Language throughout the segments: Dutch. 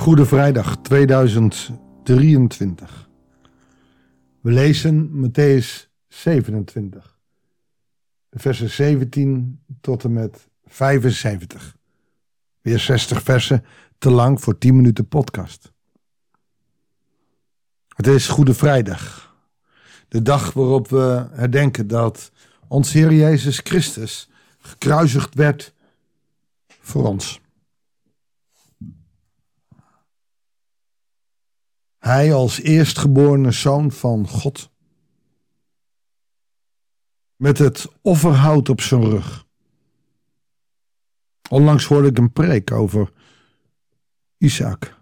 Goede Vrijdag 2023. We lezen Matthäus 27, versen 17 tot en met 75. Weer 60 versen, te lang voor 10 minuten podcast. Het is Goede Vrijdag, de dag waarop we herdenken dat ons Heer Jezus Christus gekruisigd werd voor ons. Hij als eerstgeborene zoon van God. Met het offerhout op zijn rug. Onlangs hoorde ik een preek over Isaac.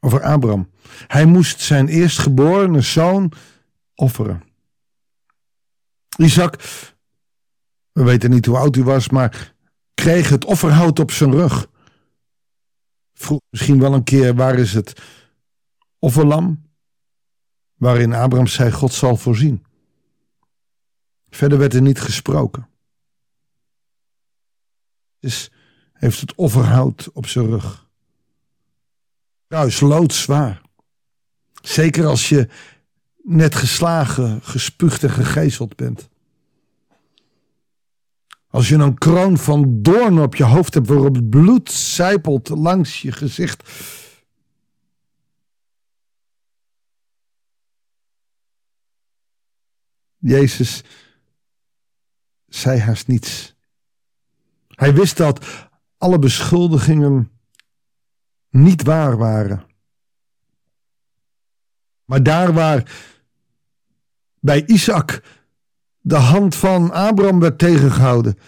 Over Abraham. Hij moest zijn eerstgeborene zoon offeren. Isaac, we weten niet hoe oud hij was, maar kreeg het offerhout op zijn rug. Vroeg misschien wel een keer, waar is het offerlam? Waarin Abraham zei, God zal voorzien. Verder werd er niet gesproken. Dus heeft het offerhout op zijn rug. Kruis loodzwaar. Zeker als je net geslagen, gespuugd en gegezeld bent. Als je een kroon van doorn op je hoofd hebt waarop het bloed zijpelt langs je gezicht. Jezus zei haast niets. Hij wist dat alle beschuldigingen niet waar waren. Maar daar waar bij Isaac de hand van Abraham werd tegengehouden,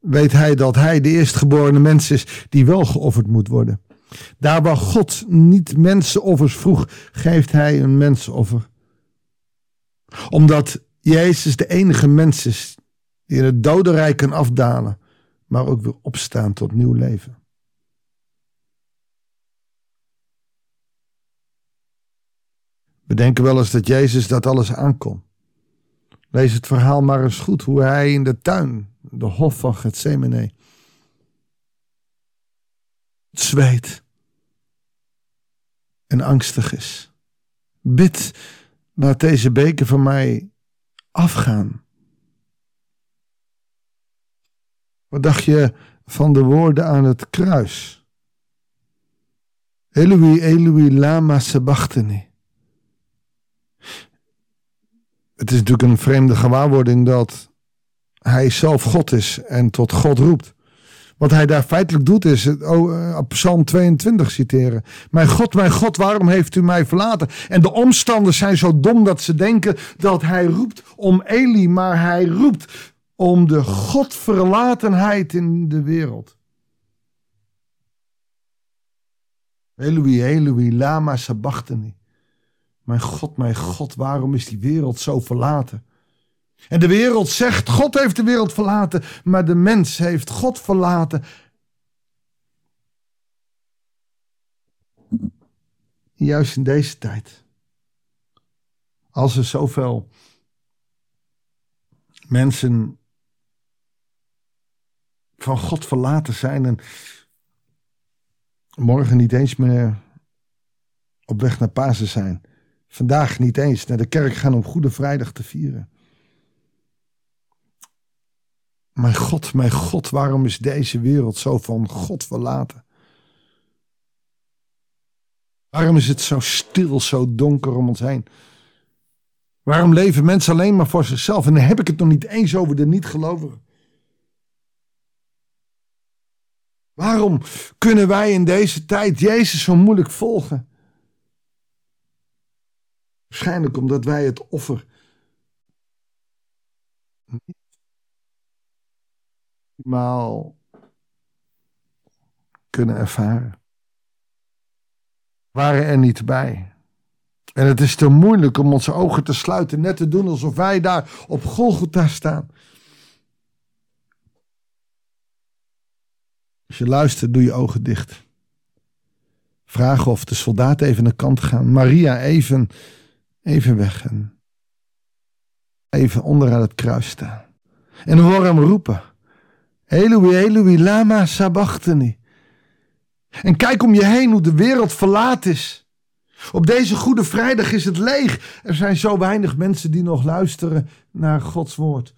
weet hij dat hij de eerstgeborene mens is die wel geofferd moet worden. Daar waar God niet mensenoffers vroeg, geeft hij een mensenoffer. Omdat Jezus de enige mens is die in het dodenrijk kan afdalen, maar ook weer opstaan tot nieuw leven. We denken wel eens dat Jezus dat alles aankon. Lees het verhaal maar eens goed hoe hij in de tuin, de hof van Gethsemane, zweet en angstig is. Bid, laat deze beker van mij afgaan. Wat dacht je van de woorden aan het kruis? Eloi, Eloi, lama sabachthani. Het is natuurlijk een vreemde gewaarwording dat hij zelf God is en tot God roept. Wat hij daar feitelijk doet is oh, Psalm 22 citeren. Mijn God, mijn God, waarom heeft u mij verlaten? En de omstanders zijn zo dom dat ze denken dat hij roept om Eli, maar hij roept om de Godverlatenheid in de wereld. Eloi, Eloi, lama sabachthani. Mijn God, mijn God, waarom is die wereld zo verlaten? En de wereld zegt, God heeft de wereld verlaten, maar de mens heeft God verlaten. Juist in deze tijd. Als er zoveel mensen van God verlaten zijn en morgen niet eens meer op weg naar Pasen zijn. Vandaag niet eens naar de kerk gaan om Goede Vrijdag te vieren. Mijn God, mijn God, waarom is deze wereld zo van God verlaten? Waarom is het zo stil, zo donker om ons heen? Waarom leven mensen alleen maar voor zichzelf? En dan heb ik het nog niet eens over de niet-gelovigen. Waarom kunnen wij in deze tijd Jezus zo moeilijk volgen? Waarschijnlijk omdat wij het offer optimaal kunnen ervaren. Waren er niet bij. En het is te moeilijk om onze ogen te sluiten, net te doen alsof wij daar op Golgotha staan. Als je luistert, doe je ogen dicht. Vraag of de soldaten even naar kant gaan. Maria even, even weg en even onderaan het kruis staan. En hoor hem roepen. Eloi, Eloi, lama sabachthani. En kijk om je heen hoe de wereld verlaat is. Op deze Goede Vrijdag is het leeg. Er zijn zo weinig mensen die nog luisteren naar Gods woord.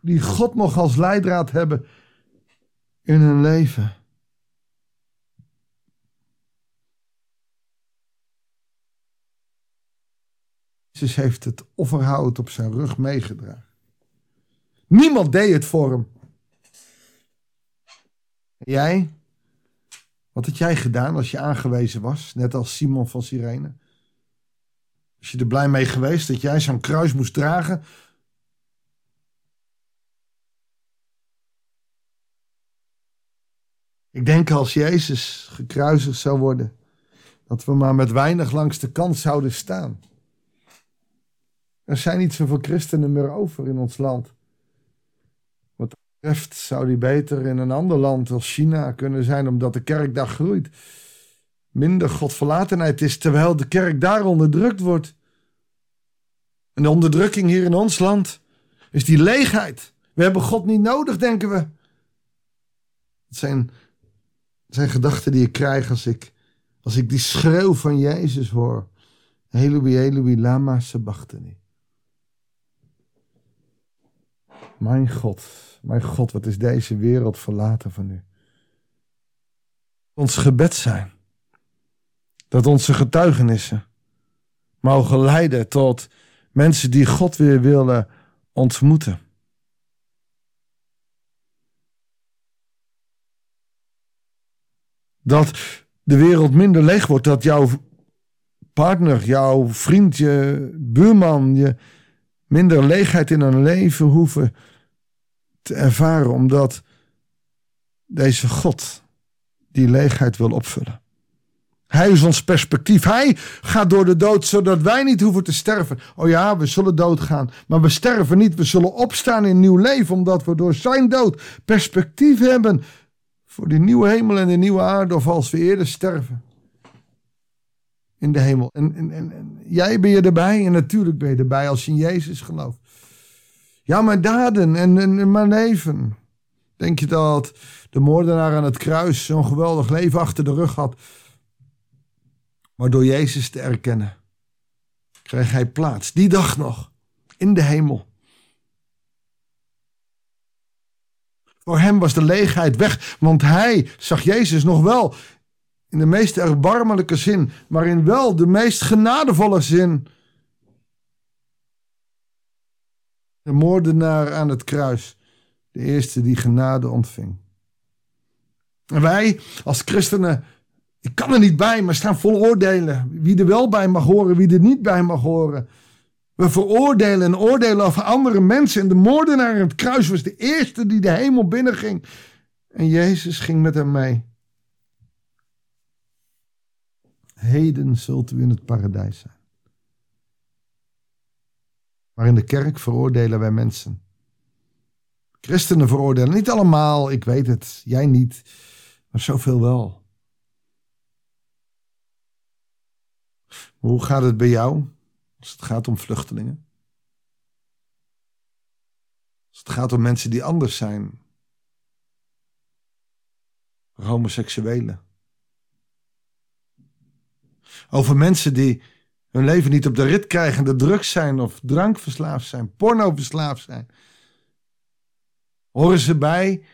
Die God nog als leidraad hebben in hun leven. Jezus heeft het offerhout op zijn rug meegedragen. Niemand deed het voor hem. Jij? Wat had jij gedaan als je aangewezen was, net als Simon van Sirene? Was je er blij mee geweest dat jij zo'n kruis moest dragen? Ik denk als Jezus gekruisigd zou worden, dat we maar met weinig langs de kant zouden staan. Er zijn niet zoveel christenen meer over in ons land. Betreft zou die beter in een ander land als China kunnen zijn, omdat de kerk daar groeit. Minder godverlatenheid is, terwijl de kerk daar onderdrukt wordt. En de onderdrukking hier in ons land is die leegheid. We hebben God niet nodig, denken we. Het zijn, zijn gedachten die ik krijg als ik, als ik die schreeuw van Jezus hoor. Eloi, Eloi, lama sabachthani. Mijn God, mijn God, wat is deze wereld verlaten van u. Ons gebed zijn. Dat onze getuigenissen mogen leiden tot mensen die God weer willen ontmoeten. Dat de wereld minder leeg wordt, dat jouw partner, jouw vriend, je buurman, je minder leegheid in hun leven hoeven te ervaren, omdat deze God die leegheid wil opvullen. Hij is ons perspectief. Hij gaat door de dood zodat wij niet hoeven te sterven. Oh ja, we zullen doodgaan, maar we sterven niet. We zullen opstaan in nieuw leven, omdat we door zijn dood perspectief hebben voor die nieuwe hemel en de nieuwe aarde, of als we eerder sterven in de hemel. En, en, en, jij ben je erbij en natuurlijk ben je erbij als je in Jezus gelooft. Ja, mijn daden en, en, mijn leven. Denk je dat de moordenaar aan het kruis zo'n geweldig leven achter de rug had? Maar door Jezus te erkennen, kreeg hij plaats. Die dag nog, in de hemel. Voor hem was de leegheid weg, want hij zag Jezus nog wel in de meest erbarmelijke zin, maar in wel de meest genadevolle zin. De moordenaar aan het kruis, de eerste die genade ontving. En wij als christenen, ik kan er niet bij, maar staan vol oordelen. Wie er wel bij mag horen, wie er niet bij mag horen. We veroordelen en oordelen over andere mensen. En de moordenaar aan het kruis was de eerste die de hemel binnenging. En Jezus ging met hem mee. Heden zult u in het paradijs zijn. Maar in de kerk veroordelen wij mensen. Christenen veroordelen niet allemaal, ik weet het, jij niet, maar zoveel wel. hoe gaat het bij jou als het gaat om vluchtelingen? Als het gaat om mensen die anders zijn, homoseksuelen, over mensen die hun leven niet op de rit krijgen, de drugs zijn of drankverslaafd zijn, pornoverslaafd zijn. Horen ze bij?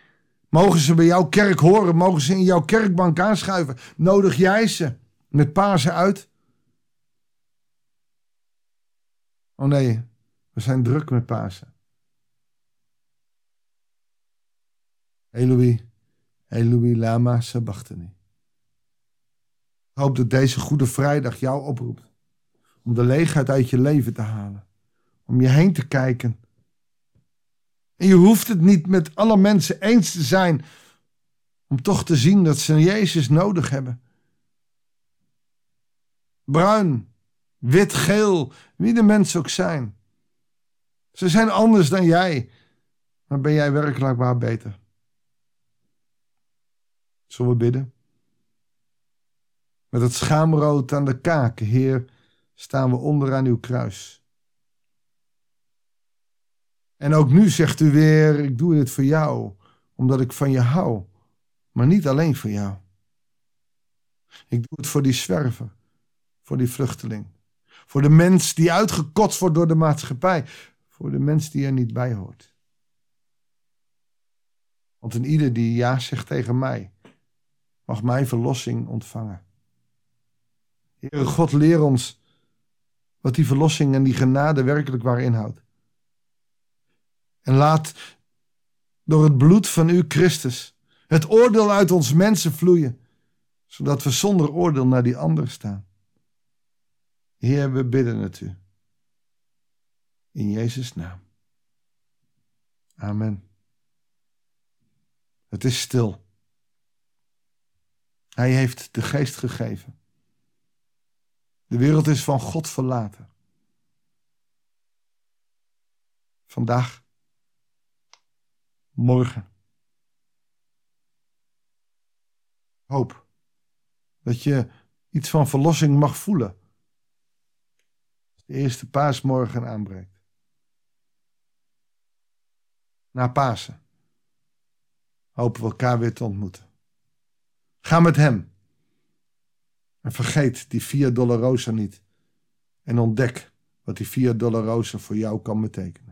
Mogen ze bij jouw kerk horen? Mogen ze in jouw kerkbank aanschuiven? Nodig jij ze met Pasen uit? Oh nee, we zijn druk met Pasen. Eloi, Eloi lama sabachthani hoop dat deze Goede Vrijdag jou oproept. Om de leegheid uit je leven te halen. Om je heen te kijken. En je hoeft het niet met alle mensen eens te zijn. Om toch te zien dat ze Jezus nodig hebben. Bruin, wit, geel, wie de mensen ook zijn. Ze zijn anders dan jij. Maar ben jij werkelijk waar beter? Zullen we bidden? Met het schaamrood aan de kaken, Heer, staan we onder aan uw kruis. En ook nu zegt u weer: Ik doe dit voor jou, omdat ik van je hou, maar niet alleen voor jou. Ik doe het voor die zwerver, voor die vluchteling. Voor de mens die uitgekotst wordt door de maatschappij. Voor de mens die er niet bij hoort. Want een ieder die ja zegt tegen mij, mag mijn verlossing ontvangen. Heere God, leer ons wat die verlossing en die genade werkelijk waar inhoudt. En laat door het bloed van u, Christus, het oordeel uit ons mensen vloeien, zodat we zonder oordeel naar die ander staan. Heer, we bidden het u. In Jezus' naam. Amen. Het is stil. Hij heeft de geest gegeven. De wereld is van God verlaten. Vandaag, morgen. Hoop dat je iets van verlossing mag voelen. Als de eerste paasmorgen aanbreekt. Na Pasen hopen we elkaar weer te ontmoeten. Ga met hem. En vergeet die Via Dolorosa niet. En ontdek wat die Via Dolorosa voor jou kan betekenen.